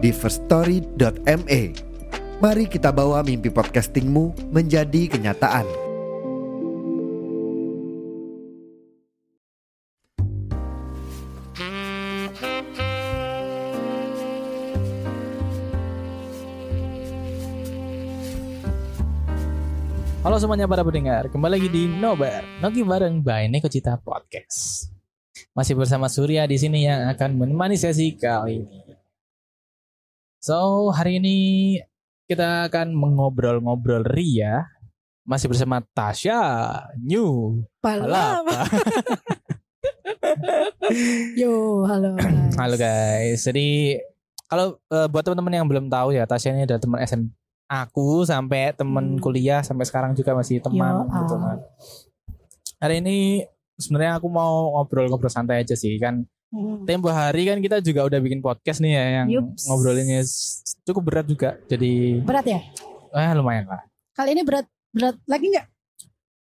di firststory.me. Mari kita bawa mimpi podcastingmu menjadi kenyataan. Halo semuanya para pendengar, kembali lagi di Nobar, Noki bareng by Neko Cita Podcast. Masih bersama Surya di sini yang akan menemani sesi kali ini. So, hari ini kita akan mengobrol-ngobrol ria masih bersama Tasya New. Palapa. Yo, halo. guys. Halo guys. Jadi kalau eh, buat teman-teman yang belum tahu ya, Tasya ini adalah teman SM aku sampai teman Hmm. kuliah sampai sekarang juga masih teman Yo, gitu ah. kan. Hari ini sebenarnya aku mau ngobrol-ngobrol santai aja sih kan. Hmm. Tempo hari kan kita juga udah bikin podcast nih ya yang Yups. ngobrolinnya cukup berat juga. Jadi Berat ya? eh lumayan lah. Kali ini berat berat lagi nggak?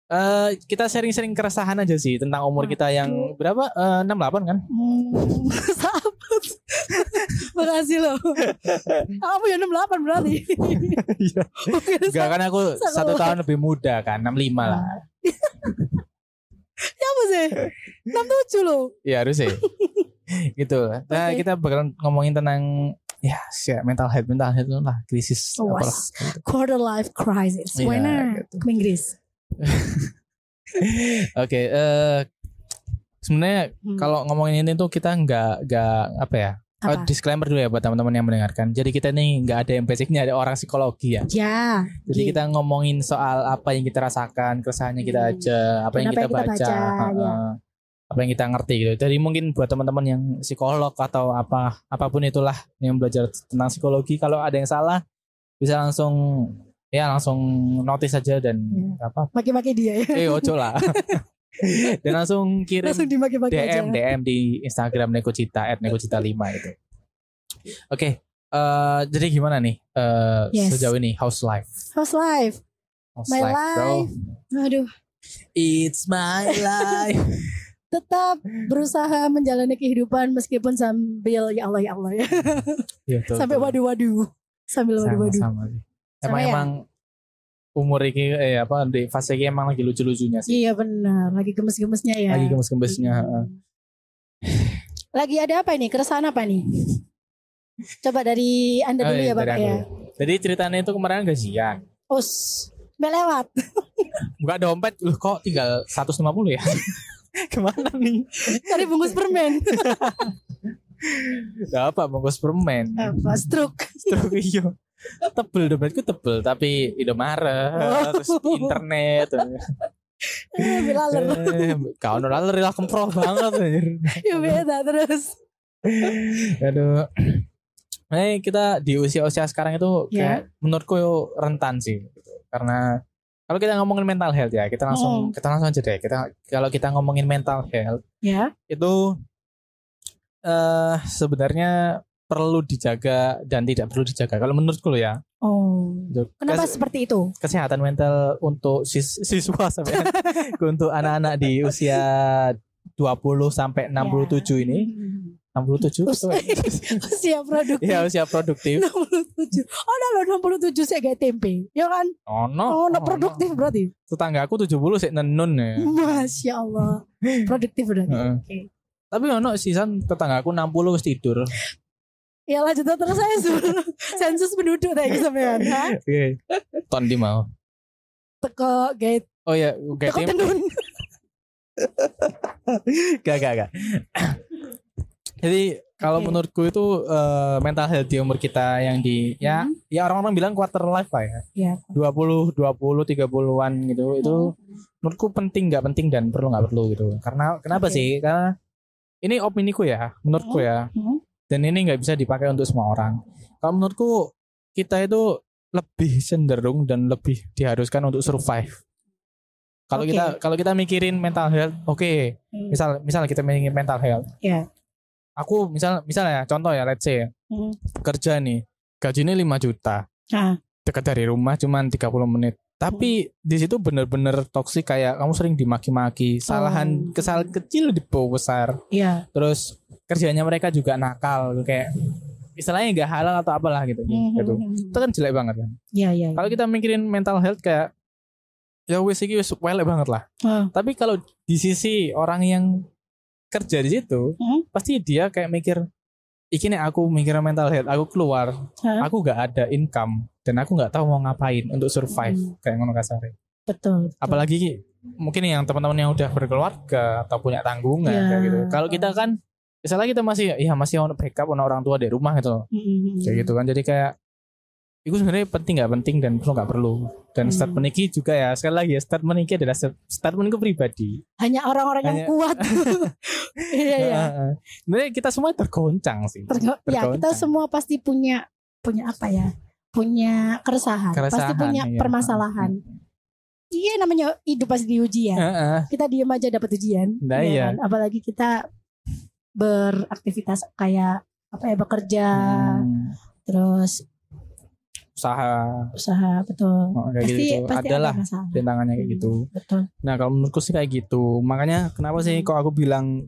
Eh kita sharing-sharing keresahan aja sih tentang umur kita yang berapa? Eh, 68 kan? Hmm, sahabat. Makasih loh. Kamu ya 68 berarti. Iya. Enggak kan aku satu tahun lebih muda kan, 65 lah. Ya apa sih? 67 loh. Iya harus sih. gitu. Nah, Oke. kita bakal ngomongin tentang ya sih, mental health, mental health lah krisis Oh, apalah. was. Quarter life crisis. Why not? gitu. Ke Inggris. Oke, eh sebenarnya Hmm. kalau ngomongin ini tuh kita nggak nggak apa ya? Oh, Apa? disclaimer dulu ya buat teman-teman yang mendengarkan. Jadi kita nih nggak ada yang basicnya ada orang psikologi ya. Ya. Jadi gitu. kita ngomongin soal apa yang kita rasakan, keresahannya kita Hmm. aja, apa Dan yang apa kita yang kita baca, baca, ya. apa yang kita ngerti gitu. Jadi mungkin buat teman-teman yang psikolog atau apa apa pun itulah yang belajar tentang psikologi, kalau ada yang salah bisa langsung ya langsung notice aja dan Ya. apa? Maki-maki dia ya. Eh ojo lah. dan langsung kirim Langsung dimaki-maki aja. DM DM di Instagram Nekocita at Nekocita 5 itu. Oke, eh, jadi gimana nih eh, Yes. sejauh ini house life? How's life? House My bro. life. Aduh. It's my life. tetap berusaha menjalani kehidupan meskipun sambil ya Allah ya Allah ya Iya, tuh, sampai tuh. waduh-waduh sambil waduh-waduh. Sama Emang ya? Umur ini eh apa di fase ini emang lagi lucu-lucunya sih. iya benar lagi gemes-gemesnya ya Lagi gemes-gemesnya. heeh. lagi ada apa ini keresahan apa nih coba dari anda Oh, dulu iya, ya bapak ya ya. Jadi ceritanya itu kemarin gajian. us melewat Buka dompet, loh kok tinggal 150 ya? Ke mana nih? tadi bungkus permen Gak apa bungkus permen. apa stroke Stroke iyo. Tebel dompetku tebel tapi Indomaret terus internet. Eh, Eh, Kau laler lah kemproh banget anjir. ya beda terus Aduh. Nah, kita di usia-usia sekarang itu Ya. kayak menurutku rentan sih gitu. Karena kalau kita ngomongin mental health ya, kita langsung Hmm. kita langsung aja deh. Kita kalau kita ngomongin mental health ya itu eh sebenarnya perlu dijaga dan tidak perlu dijaga. Kalau menurutku loh ya, oh untuk kenapa kes- seperti itu kesehatan mental untuk sis- siswa sampai untuk anak-anak di usia 20 sampai 67 ini, Hmm. 67 Us- betul ya? usia produktif ya usia produktif. 67 Oh nah lo 67 saya kayak tempe Ya kan Oh no, Oh nah produktif berarti Tetangga aku 70 sih nenun ya. Masya Allah Produktif berarti Heeh. Oke. Tapi ono sisan tetangga aku 60 wis tidur. Ya lanjut terus saya suruh Sensus penduduk tadi sampean ha? Oke. Ton di mau. Teko gate Oh ya, gak Teko tenun Gak, gak, gak. Jadi kalau Oke. menurutku itu eh, mental health di umur kita yang di ya Hmm. ya orang-orang bilang quarter life lah ya. Ya 20 20 30-an gitu. Itu menurutku penting nggak penting dan perlu nggak perlu gitu. Karena kenapa Oke. sih? Karena ini opini ku ya, menurutku ya. Hmm. Dan ini nggak bisa dipakai untuk semua orang. Kalau menurutku kita itu lebih cenderung dan lebih diharuskan untuk survive. Kalau Oke. kita kalau kita mikirin mental health, oke, Hmm. misal misal kita mikirin mental health. Iya. Aku misal misalnya contoh ya, let's say Hmm. kerja nih, gajinya 5 juta. Ah. Dekat dari rumah cuman 30 menit. Tapi di situ bener-bener toksik kayak kamu sering dimaki-maki, kesalahan Oh. kesalahan kecil dibawa besar. Iya. Terus kerjanya mereka juga nakal kayak istilahnya nggak halal atau apalah gitu. Hmm, gitu. hmm, hmm. Itu kan jelek banget kan. Iya, iya. Kalau kita mikirin mental health kayak ya wes iki wes welek banget lah. Ah. Tapi kalau di sisi orang yang kerja di situ, Hmm. pasti dia kayak mikir iki nih aku mikir mental health, aku keluar, Hah? aku nggak ada income dan aku nggak tahu mau ngapain untuk survive Hmm. kayak ngono kasarnya. Betul. betul. Apalagi mungkin yang teman-teman yang udah berkeluarga atau punya tanggungan Ya. kayak gitu. Kalau kita kan misalnya kita masih ya masih ono backup ono orang tua di rumah gitu. Hmm, hmm, hmm. Kayak gitu kan. Jadi kayak itu sebenarnya penting nggak penting dan perlu nggak perlu. Dan Hmm. statement ini juga ya sekali lagi ya statement ini adalah sta- statementku pribadi. Hanya orang-orang yang kuat. Iya, iya. Sebenarnya kita semua tergoncang sih. Tergo- ya kita Tergoncang. semua pasti punya punya apa ya punya keresahan, pasti Keresahan, punya iya. permasalahan iya namanya hidup pasti diuji ya Heeh. kita diem aja dapat ujian Nah, ya iya. kan? apalagi kita beraktivitas kayak apa ya bekerja Hmm, terus usaha usaha betul oh, kayak pasti gitu. pasti Adalah ada masalah tantangannya kayak gitu. betul Nah kalau menurutku sih kayak gitu. Makanya kenapa sih kok aku bilang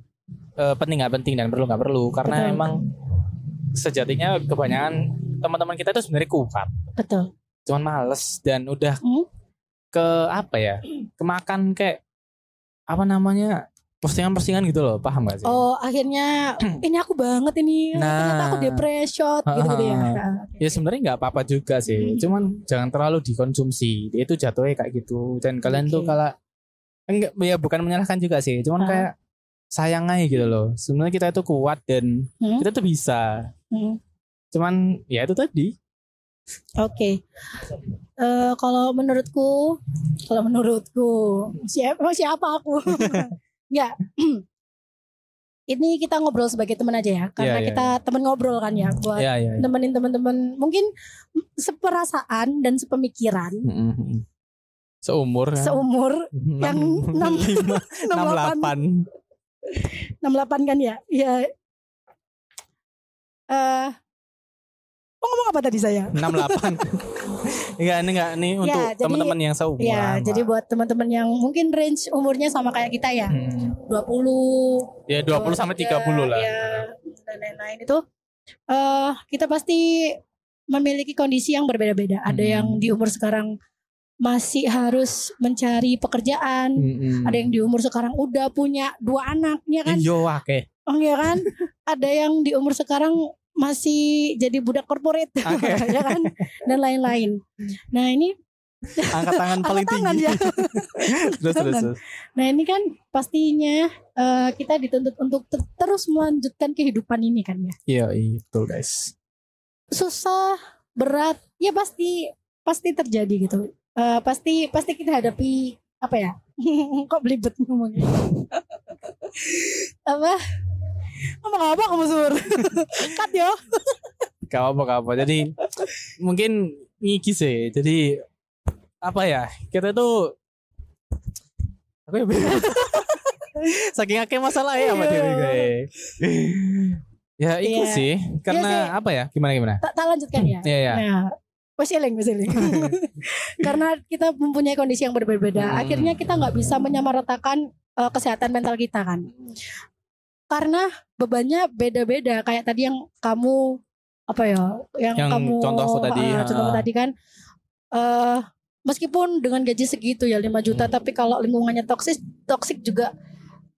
eh, penting nggak penting dan perlu nggak perlu? Karena Betul. emang sejatinya kebanyakan teman-teman kita itu sebenarnya kuat, betul cuman males dan udah Hmm. ke apa ya? Kemakan kayak apa namanya? Postingan-postingan gitu loh, paham gak sih? oh akhirnya ini aku banget ini Nah. ternyata aku depression gitu gitu ya Ah. Ah, Ya sebenarnya nggak apa-apa juga sih, Hmm. cuman jangan terlalu dikonsumsi. Itu jatuhnya kayak gitu. Dan kalian tuh Oke. kalau enggak ya bukan menyalahkan juga sih, cuman Ah. kayak sayang aja gitu loh. Sebenarnya kita itu kuat dan Hmm. kita tuh bisa. Hmm. Cuman ya itu tadi. Oke. Eh, kalau menurutku, kalau menurutku siapa siapa aku? ya. Ini kita ngobrol sebagai teman aja ya, karena Iya, iya, kita teman ngobrol kan ya, buat Ya ya. ya. nemenin teman-teman mungkin seperasaan dan sepemikiran. Seumur kan? seumur Enam- yang enam- lima, enam 68 delapan. 68 kan ya? Ya. Eh mau ngomong apa tadi saya? enam delapan. Enggak ini enggak ini untuk Ya, jadi- teman-teman yang seumuran. Ya, lah. jadi buat teman-teman yang mungkin range umurnya sama kayak kita ya. Hmm. 20 Ya 20 sampai 30 lah. Ya, dan lain-lain itu eh kita pasti memiliki kondisi yang berbeda-beda. Ada Hmm. yang di umur sekarang masih harus mencari pekerjaan, Mm-mm. ada yang di umur sekarang udah punya dua anak, ya kan? Iya oke. Oh ya kan? ada yang di umur sekarang masih jadi budak korporat, Oke. ya kan? Dan lain-lain. Nah, ini Angkat tangan paling angkat tangan tinggi. ya. terus terus. terus. Nah ini kan pastinya eh, kita dituntut untuk ter- terus melanjutkan kehidupan ini kan ya. Iya, iya betul guys. Susah, berat, ya pasti pasti terjadi gitu. Eh, pasti pasti kita hadapi apa ya? Kok belibet ngomongnya? apa? Ngomong apa kamu sur? Cut yo. Gak apa gak apa. Jadi mungkin ngiki sih. Jadi apa ya? Kita tuh aku ya bingung. Saking akeh masalah ya sama Iya. diri gue. Ya itu Iya. sih karena sih. apa ya? Gimana gimana? Tak tak lanjutkan ya. Iya ya. Nah, wes eling, wes eling. Karena kita mempunyai kondisi yang berbeda. Hmm. Akhirnya kita nggak bisa menyamaratakan eh, kesehatan mental kita kan. Karena bebannya beda-beda. Kayak tadi yang kamu apa ya, yang, Yang kamu contohku tadi, ah, contohku ah. tadi kan. eh meskipun dengan gaji segitu ya 5 juta, Hmm. tapi kalau lingkungannya toksik, toksik juga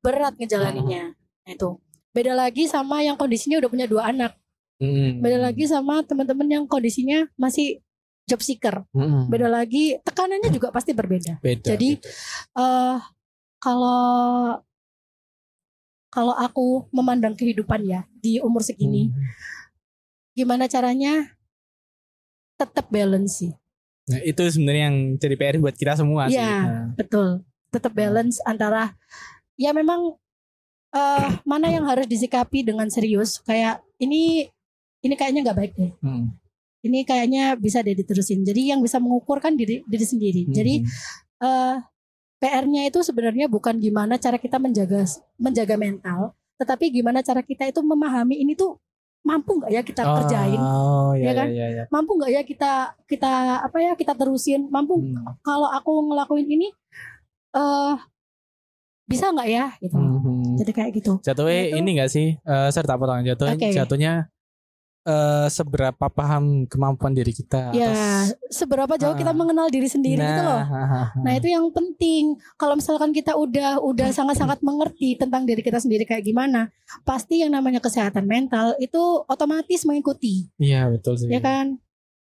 berat ngejalaninnya. Nah, itu. Beda lagi sama yang kondisinya udah punya dua anak. Mm. Beda lagi sama teman-teman yang kondisinya masih job seeker. Mm. Beda lagi tekanannya juga pasti berbeda. Beda. Jadi eh kalau kalau aku memandang kehidupan ya di umur segini, Mm. gimana caranya tetap balance sih. Nah, itu sebenarnya yang jadi PR buat kita semua sih. Nah. Betul. Tetap balance antara ya memang eh, mana yang harus disikapi dengan serius kayak ini ini kayaknya nggak baik deh Hmm. ini kayaknya bisa deh diterusin jadi yang bisa mengukur kan diri diri sendiri jadi Hmm. PR-nya itu sebenarnya bukan gimana cara kita menjaga menjaga mental tetapi gimana cara kita itu memahami ini tuh mampu nggak ya kita kerjain Oh, Ya iya, kan? iya, iya. mampu nggak ya kita kita apa ya kita terusin mampu Hmm. kalau aku ngelakuin ini eh bisa nggak ya gitu Hmm. jadi kayak gitu Jatuhnya Nah, itu- ini gak sih? Eh serta potong jatuhnya Oke. jatuhnya eh seberapa paham kemampuan diri kita ya atas- seberapa jauh kita Ah. mengenal diri sendiri gitu loh Nah, Nah itu yang penting. Kalau misalkan kita udah udah sangat-sangat mengerti tentang diri kita sendiri kayak gimana, pasti yang namanya kesehatan mental itu otomatis mengikuti, Iya betul sih. ya kan?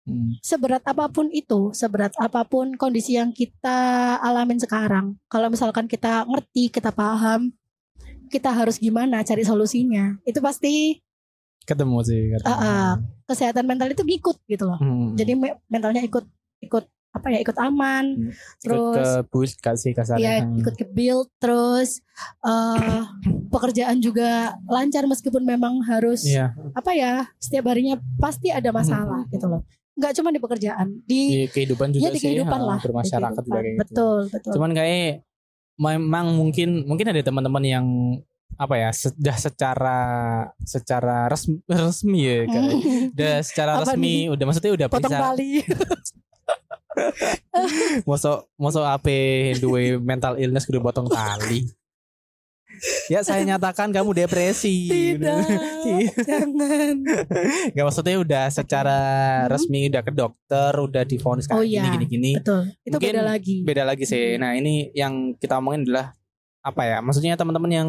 Hmm. Seberat apa pun itu, seberat apa pun kondisi yang kita alamin sekarang, kalau misalkan kita ngerti, kita paham, kita harus gimana cari solusinya, itu pasti Ketemu sih. Ketemu. Ah, ah. kesehatan mental itu ngikut gitu loh. Hmm. Jadi me- mentalnya ikut ikut apa ya ikut aman, Ikut terus ke bus kasih kasarnya. ya Hmm. ikut ke build terus eh pekerjaan juga lancar meskipun memang harus Iya. apa ya setiap harinya pasti ada masalah gitu loh nggak cuma di pekerjaan di Di kehidupan juga ya di sih. kehidupan ha, lah di Bermasyarakat kehidupan. juga kayak gitu. betul betul Cuman kayak memang mungkin mungkin ada teman-teman yang apa ya sudah secara secara resmi, resmi ya kayak udah secara Apa resmi nih? udah maksudnya udah potong bisa. tali. Mosok mosok AP duwe mental illness kudu potong tali. Ya saya nyatakan kamu depresi. Tidak jangan. Gak maksudnya udah secara resmi udah ke dokter udah divonis Oh kayak iya. gini gini. Gini betul. Itu Mungkin beda lagi. beda lagi sih. Nah ini yang kita omongin adalah apa ya? Maksudnya teman-teman yang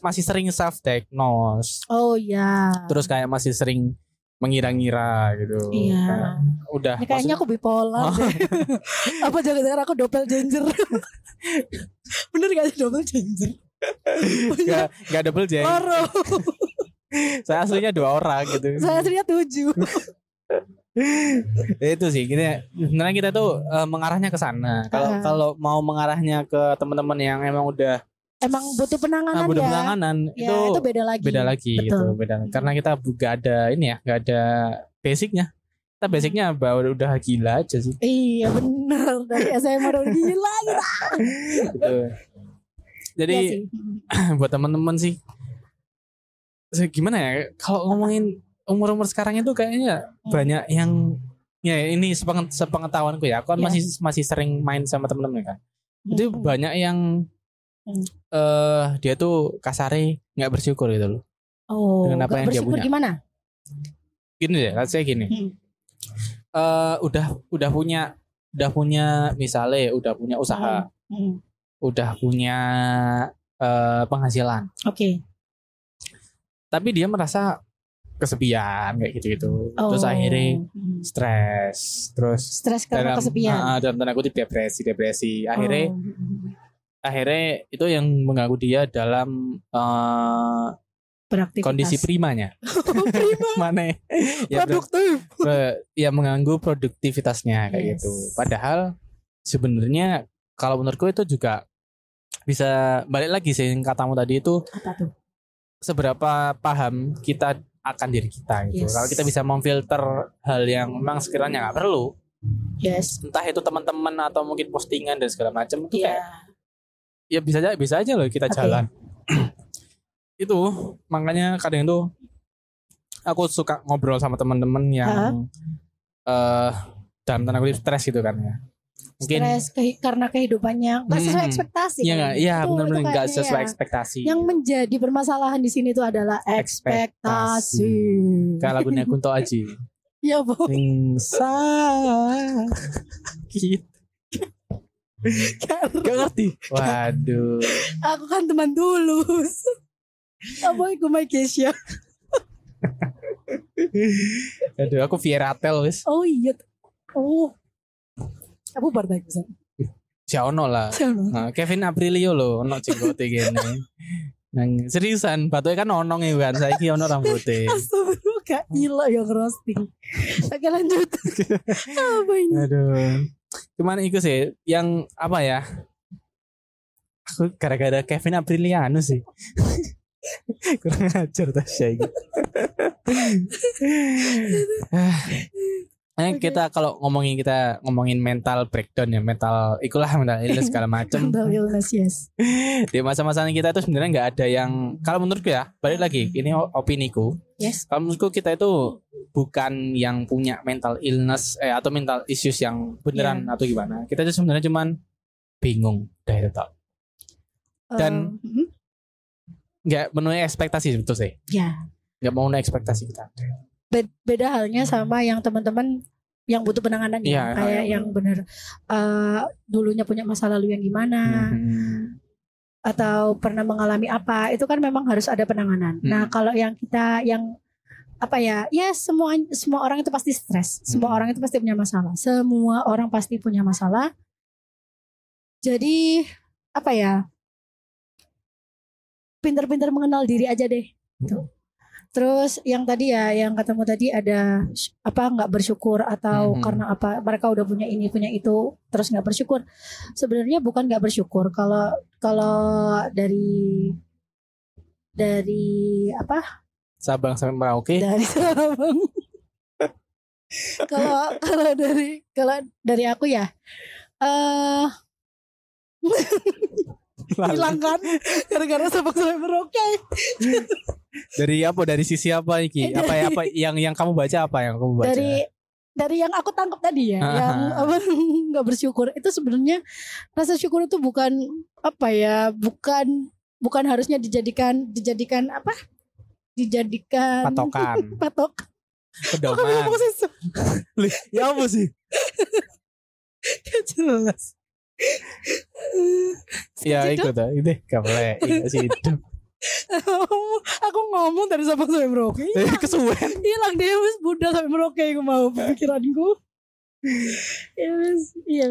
masih sering self diagnose oh ya terus kayak masih sering mengira-ngira gitu. Iya. Kayak udah ini kayaknya aku bipolar Oh. deh. apa jangan-jangan aku doppelganger bener gak sih doppelganger gak, gak double Loro saya aslinya dua orang gitu. Saya aslinya tujuh. Itu sih kita sebenarnya kita tuh eh, mengarahnya ke sana. Kalau Ah. kalau mau mengarahnya ke teman-teman yang emang udah emang butuh penanganan ah, udah ya penanganan ya itu itu beda lagi beda lagi Betul. gitu beda karena kita gak ada ini ya gak ada basicnya kita basicnya baru udah gila aja sih iya benar dari SMA udah gila gitu gitu. jadi sih. buat teman-teman sih gimana ya kalau ngomongin umur-umur sekarang itu kayaknya Hmm. banyak yang ya ini sepengen- sepengetahuanku ya aku kan Ya. masih masih sering main sama temen-temen kan itu Hmm. banyak yang Hmm. Eh dia tuh kasare nggak bersyukur gitu loh oh dengan apa gak yang dia bersyukur punya. gimana gini deh let's say gini Hmm. eh udah udah punya udah punya misalnya udah punya usaha Hmm. udah punya eh penghasilan oke tapi dia merasa kesepian kayak gitu gitu oh terus akhirnya Hmm. stres terus stres karena dalam kesepian ah, dalam tanda kutip depresi depresi akhirnya Oh. Akhirnya itu yang mengganggu dia dalam beraktivitas. kondisi primanya. Prima. Mana? Ya produktif. Ber- ya mengganggu produktivitasnya kayak Yes. gitu. Padahal sebenarnya kalau menurutku itu juga bisa balik lagi sih yang katamu tadi itu apa tuh? seberapa paham kita akan diri kita gitu. Yes. kalau kita bisa memfilter hal yang memang sekiranya nggak perlu yes. entah itu teman-teman atau mungkin postingan dan segala macam itu Iya. kayak ya bisa aja bisa aja loh kita Oke. jalan. Itu makanya kadang itu aku suka ngobrol sama teman-teman yang eh dalam tanda kutip stres gitu kan ya. Mungkin stres kehi- karena kehidupannya nggak sesuai Hmm. ekspektasi iya kan? nggak? Iya benar-benar nggak sesuai ya. ekspektasi. yang menjadi permasalahan di sini itu adalah ekspektasi. Kayak lagunya Kunto Aji ya bu. Sing sakit Gak ngerti. Waduh. Aku kan teman tulus. Apa itu my Kesha Aduh aku Vieratel wis. Oh iya. Oh. Aku partai bisa Si ono lah. Nah, Kevin Aprilio loh, ono jenggote gini. Nang seriusan, batuke kan ono nih kan, saiki ono rambutnya. Astagfirullah gak gila yang roasting Oke lanjut. Apa ini? Aduh. Cuman itu sih yang apa ya? Aku gara-gara Kevin Apriliano sih. Kurang ajar Tasya Eh, kita kalau ngomongin kita ngomongin mental breakdown ya mental ikulah mental illness segala macam Mental illness yes. di masa-masa kita itu sebenarnya nggak ada yang kalau menurutku ya balik lagi ini opiniku Yes. kalau menurutku kita itu bukan yang punya mental illness eh atau mental issues yang beneran atau gimana kita itu sebenarnya cuman bingung dari itu. Dan- Eh, mhm. nggak memenuhi ekspektasi betul sih ya nggak mau memenuhi ekspektasi kita beda halnya sama yang teman-teman yang butuh penanganan Iya, ya kayak iya. yang bener eh, dulunya punya masa lalu yang gimana Mhm. atau pernah mengalami apa itu kan memang harus ada penanganan. Hmm. Nah kalau yang kita yang apa ya ya semua semua orang itu pasti stres semua Hmm. orang itu pasti punya masalah semua orang pasti punya masalah jadi apa ya pinter-pinter mengenal diri aja deh Tuh. Terus yang tadi ya yang katamu tadi ada apa nggak bersyukur atau Mhm. karena apa mereka udah punya ini punya itu terus nggak bersyukur sebenarnya bukan nggak bersyukur kalau kalau dari dari apa Sabang sampai Merauke dari Sabang. kalau kalau dari kalau dari aku ya eh hilang kan gara-gara Sabang sampai Merauke. dari apa? Dari sisi apa iki apa ya? Apa yang yang kamu baca apa? Yang kamu baca? Dari dari yang aku tangkap tadi ya, Ah. yang apa nggak bersyukur. Itu sebenarnya rasa syukur itu bukan apa ya, bukan bukan harusnya dijadikan dijadikan apa? Dijadikan patokan. Patok. Pedoman. Ya apa sih? Gak jelas. ya ikut itu gak boleh iya sih itu aku ngomong dari Sabang sampai Merauke Eh, kesuwen. Hilang deh wis budal sampai Merauke aku mau pikiranku. Ya wis. Iya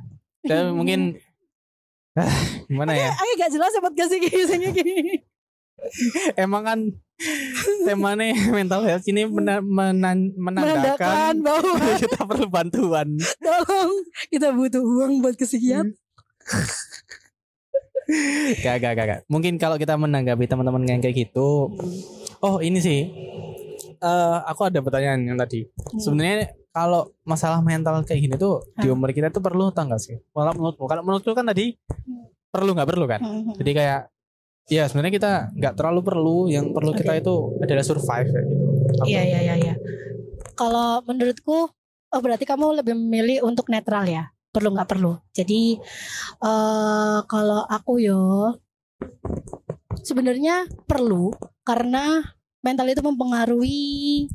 dan mungkin ah, gimana ya? aku gak jelas sempat kasih kisahnya gini. Emang kan temanya mental health ini mena- menan- menandakan menandakan bahwa kita perlu bantuan. Tolong kita butuh uang buat kesekian gak gak gak gak. mungkin kalau kita menanggapi teman-teman yang kayak gitu oh ini sih. Eh aku ada pertanyaan yang tadi. Sebenarnya kalau masalah mental kayak gini tuh di Hmm. umur kita tuh perlu atau enggak sih? Kalau menurutmu kalau menurutku kan tadi perlu nggak perlu kan? Jadi kayak ya sebenarnya kita nggak terlalu perlu. Yang perlu kita Oke. itu adalah survive kayak gitu. Iya iya iya iya. Kalau menurutku oh berarti kamu lebih memilih untuk netral ya perlu nggak perlu jadi eh kalau aku yo sebenarnya perlu karena mental itu mempengaruhi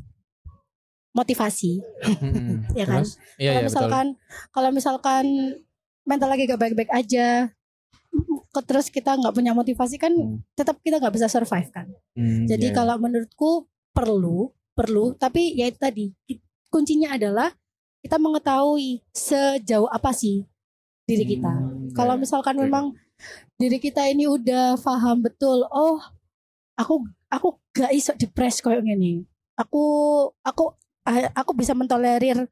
motivasi Mm-mm. Ya kan? Terus? iya kalau iya betul misalkan kalau misalkan mental lagi gak baik-baik aja terus kita nggak punya motivasi kan Hmm. tetap kita nggak bisa survive kan Hmm, jadi iya, iya. kalau menurutku perlu perlu tapi ya itu tadi kuncinya adalah kita mengetahui sejauh apa sih diri kita Hmm, kalau misalkan Oke. memang diri kita ini udah paham betul oh aku aku gak iso depres kayak gini aku aku ah, aku bisa mentolerir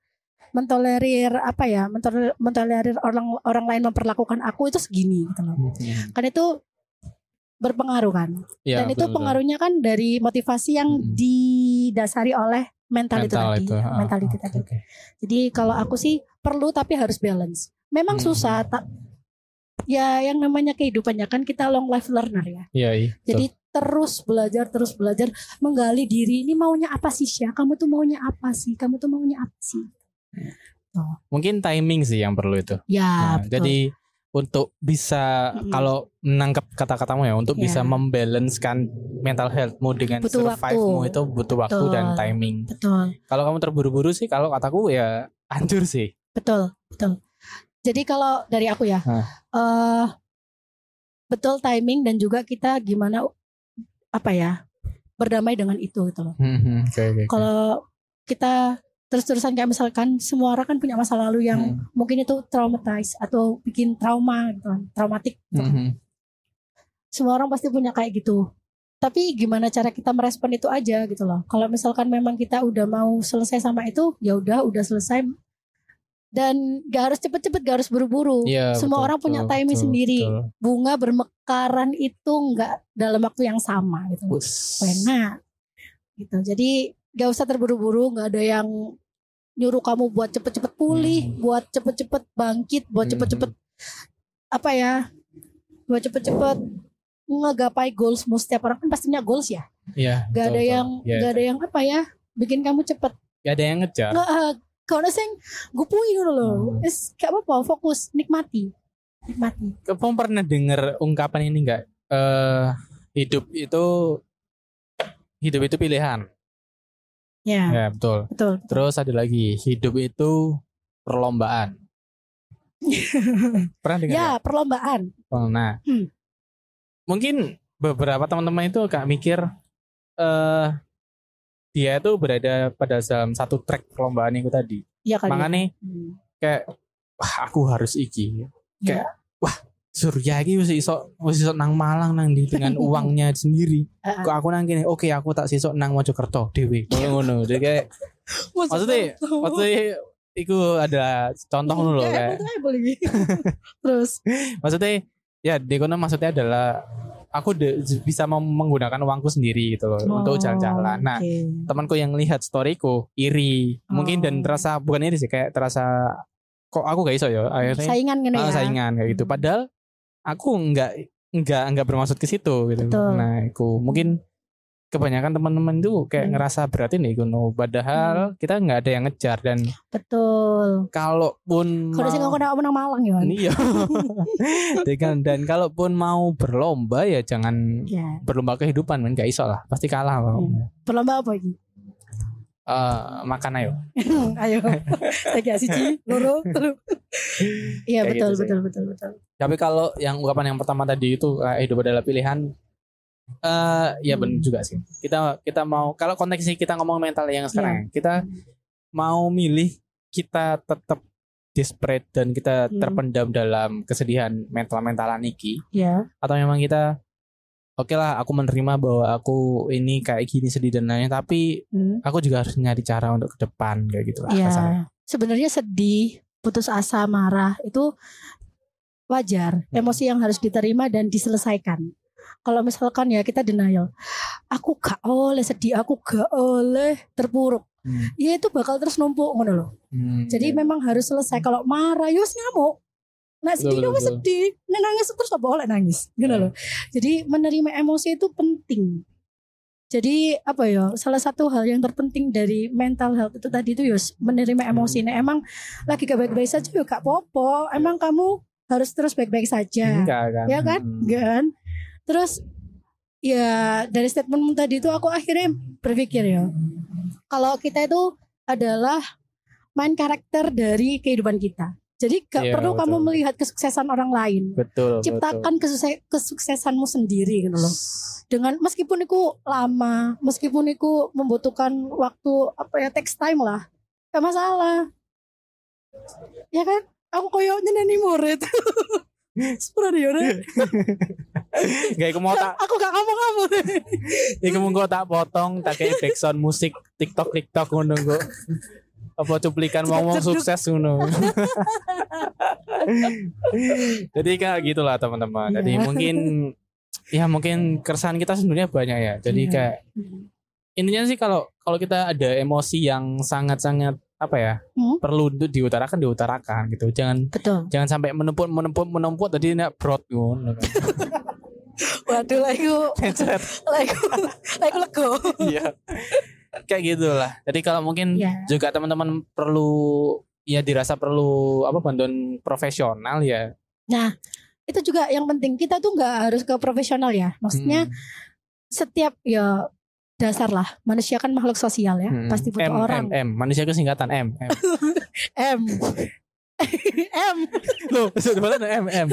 mentolerir apa ya mentolerir, mentolerir orang orang lain memperlakukan aku itu segini gitu loh Hmm, kan itu berpengaruh kan iya, dan itu betul-betul. pengaruhnya kan dari motivasi yang Mm-mm. didasari oleh mental, itu Mental tadi itu, ah, mentality ah, tadi oke. jadi kalau aku sih perlu tapi harus balance memang Hmm. susah tak ya yang namanya kehidupannya kan kita long life learner ya Iya, iya. jadi terus belajar terus belajar menggali diri ini maunya apa sih Syah kamu tuh maunya apa sih kamu tuh maunya apa sih Mungkin timing sih yang perlu itu. ya Nah, betul. jadi untuk bisa Mm-mm. kalau menangkap kata-katamu ya untuk bisa Ya. membalancekan mental healthmu dengan Butuh survive-mu waktu. itu butuh waktu Betul. dan timing. betul Kalau kamu terburu-buru sih kalau kataku ya hancur sih. Betul, betul. Jadi kalau dari aku ya, Hah. eh betul timing dan juga kita gimana apa ya berdamai dengan itu gitu loh. Hmm, Oke oke. Kalau kita terus-terusan kayak misalkan semua orang kan punya masa lalu yang Hmm. mungkin itu traumatize atau bikin trauma gitu kan, traumatik. gitu kan. Mhm. Semua orang pasti punya kayak gitu. Tapi gimana cara kita merespon itu aja gitu loh. Kalau misalkan memang kita udah mau selesai sama itu, ya udah udah selesai dan gak harus cepet-cepet gak harus buru-buru Iya, semua betul, orang punya betul, timing betul, sendiri betul. bunga bermekaran itu nggak dalam waktu yang sama gitu enak gitu jadi gak usah terburu-buru nggak ada yang nyuruh kamu buat cepet-cepet pulih Hmm. buat cepet-cepet bangkit buat Hmm. cepet-cepet apa ya buat cepet-cepet ngegapai goalsmu setiap orang kan pastinya goals ya Iya. gak betul, ada betul. yang Iya, gak ada yang apa ya bikin kamu cepet Gak ada yang ngejar. nggak uh, kalau sing gue pui gitu loh Hmm. Wis gak apa-apa fokus nikmati nikmati Kamu pernah denger ungkapan ini enggak? Eh hidup itu hidup itu pilihan. Ya Ya, betul. betul Terus ada lagi, hidup itu perlombaan. Pernah dengar? ya nggak? perlombaan Oh, Nah, Hmm. mungkin beberapa teman-teman itu agak mikir eh dia itu berada pada dalam satu track perlombaan itu tadi. ya kali ya. Makanya Hmm. kayak wah aku harus iki. Ya. Kayak wah Surya iki wis iso wis iso nang Malang nang di dengan uangnya sendiri. Kok aku nang kene, oke aku tak sesok nang Mojokerto dhewe. Ngono ngono. Jadi kayak maksudnya maksudnya iku ada contoh ngono loh kayak boleh terus maksudnya ya di kono maksudnya adalah aku de- bisa mem- menggunakan uangku sendiri gitu loh untuk Oh, jalan-jalan. Nah, oke. temanku yang lihat storyku iri, mungkin dan Oh. terasa bukan iri sih kayak terasa kok aku gak iso ya akhirnya saingan gini ah, ya saingan kayak gitu. Hmm. Padahal aku nggak nggak nggak bermaksud ke situ gitu. Betul. Nah, aku mungkin kebanyakan teman-teman tuh kayak Hmm. ngerasa berat ini gitu. Padahal kita nggak ada yang ngejar dan betul kalaupun kalau sih mau- aku nak menang Malang ya Iya. dan, dan kalaupun mau berlomba ya jangan ya berlomba kehidupan men gak iso lah pasti kalah kok. Hmm. perlomba apa ini Eh, makan ayo. ayo lagi siji loro telu iya betul gitu betul betul betul Tapi kalau yang ungkapan yang pertama tadi itu eh, hidup adalah pilihan eh ya benar juga sih. Kita kita mau kalau konteksnya kita ngomong mental yang sekarang ya, kita mau milih kita tetap desperate dan kita Hmm. terpendam dalam kesedihan mental-mentalan iki ya atau memang kita oke lah aku menerima bahwa aku ini kayak gini sedih dan lain tapi Hmm. aku juga harus nyari cara untuk ke depan kayak gitu lah ya kasarnya. sebenarnya sedih putus asa marah itu wajar Hmm. emosi yang harus diterima dan diselesaikan kalau misalkan ya kita denial aku gak oleh sedih aku gak oleh terpuruk Hmm. ya itu bakal terus numpuk ngono loh Hmm, Jadi iya. memang harus selesai. Kalau marah, ya wis ngamuk. Nah sedih, betul. sedih. Nah nangis terus apa boleh nangis, gitu loh. Jadi menerima emosi itu penting. Jadi apa ya? Salah satu hal yang terpenting dari mental health itu tadi itu ya menerima emosi. Nah emang lagi gak baik-baik saja ya gak apa-apa. Emang kamu harus terus baik-baik saja. enggak kan Ya kan? Hmm. Kan? Terus ya dari statementmu tadi itu aku akhirnya berpikir ya. Kalau kita itu adalah main karakter dari kehidupan kita. Jadi gak Iya, perlu kamu betul. melihat kesuksesan orang lain. betul Ciptakan kesukse- kesuksesanmu sendiri gitu betul. loh. Dengan meskipun itu lama, meskipun itu membutuhkan waktu apa ya text time lah. Gak masalah. Ya kan? Aku koyo nyeneni murid. Sepuluh ya udah. Gak iku mau tak Aku gak ngomong-ngomong. iku mau gua tak potong tak kayak background musik TikTok TikTok ngono kok. Apa cuplikan ngomong sukses ngono. Jadi kayak gitulah teman-teman. Jadi Iya. mungkin ya mungkin keresahan kita sebenarnya banyak ya. Jadi Iya. kayak intinya sih kalau kalau kita ada emosi yang sangat-sangat apa ya Hmm. perlu untuk diutarakan diutarakan gitu jangan Betul. jangan sampai menumpuk menumpuk menumpuk tadi nak brot kan. Waduh, lah iku lah iku lego. Iya. Kayak gitulah. Jadi kalau mungkin Iya. juga teman-teman perlu ya dirasa perlu apa bantuan profesional ya. Itu juga yang penting. Kita tuh nggak harus ke profesional ya. Maksudnya Hmm. setiap ya dasar lah manusia kan makhluk sosial ya Hmm. pasti butuh M, orang M, M. Manusia itu singkatan M. M. M M Loh, sebetulnya M, M.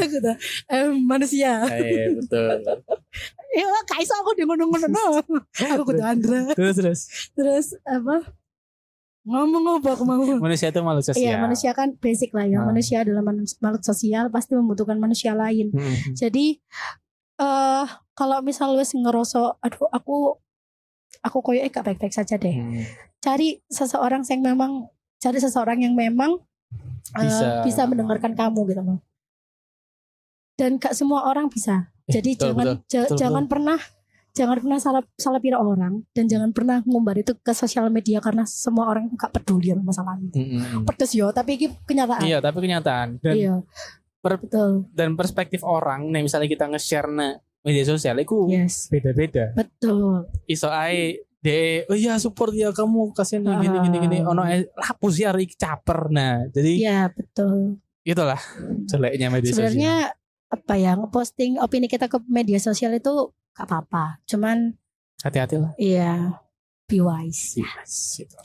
M manusia Eh, betul. ya kaiso aku di ngono-ngono no. aku kudu Andra Terus terus. terus apa ngomong apa aku mau Manusia itu malu sosial. Iya manusia kan basic lah ya Ah. manusia adalah makhluk sosial pasti membutuhkan manusia lain Hmm. jadi eh kalau misal wes ngerosok aduh aku aku koyo eh gak baik-baik saja deh Hmm. cari seseorang yang memang cari seseorang yang memang eh, Bisa. bisa mendengarkan kamu gitu loh. Dan gak semua orang bisa. Eh, Jadi betul, jangan betul, ja- betul, jangan pernah jangan pernah salah salah pira orang dan jangan pernah ngumbar itu ke sosial media karena semua orang gak peduli sama masalah itu. Mm-mm. Pedes yo, tapi ini kenyataan. Iya, tapi kenyataan dan Iya, per- betul. dan perspektif orang, nih misalnya kita nge-share na media sosial, itu Yes, beda-beda. betul. Iso ae de, oh iya support ya kamu kasihan nih, gini gini gini. Ah. Ono eh, lapus ya iki caper. Nah, jadi Iya, betul. itulah jeleknya media sosial. Sebenarnya apa ya ngeposting opini kita ke media sosial itu gak apa-apa. Cuman hati-hati lah. iya be wise. Yes, gitu.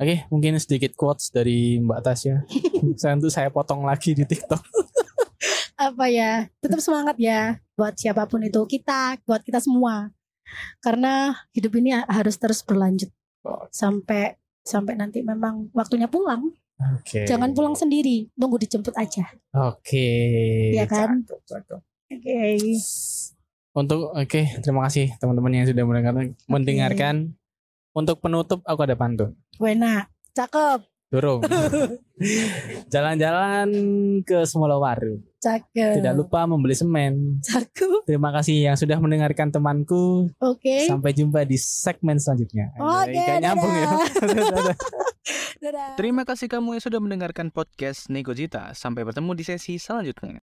Oke, mungkin sedikit quotes dari Mbak Tasya. saya untuk saya potong lagi di TikTok. Apa ya? Tetap semangat ya buat siapa pun itu kita, buat kita semua. Karena hidup ini harus terus berlanjut sampai sampai nanti memang waktunya pulang. Oke. Jangan pulang sendiri, tunggu dijemput aja. Oke. Iya kan? Cakep, cakep. Oke. Untuk oke, terima kasih teman-teman yang sudah mendengarkan. mendengarkan. Untuk penutup aku ada pantun. Wena, cakep, Durung. Jalan-jalan ke Semolowaru. Cakep. Tidak lupa membeli semen. Cakep. Terima kasih yang sudah mendengarkan temanku. Oke. Sampai jumpa di segmen selanjutnya. Oke, nggak nyambung ya. dadah. Dadah. Terima kasih kamu yang sudah mendengarkan podcast Negojita. Sampai bertemu di sesi selanjutnya.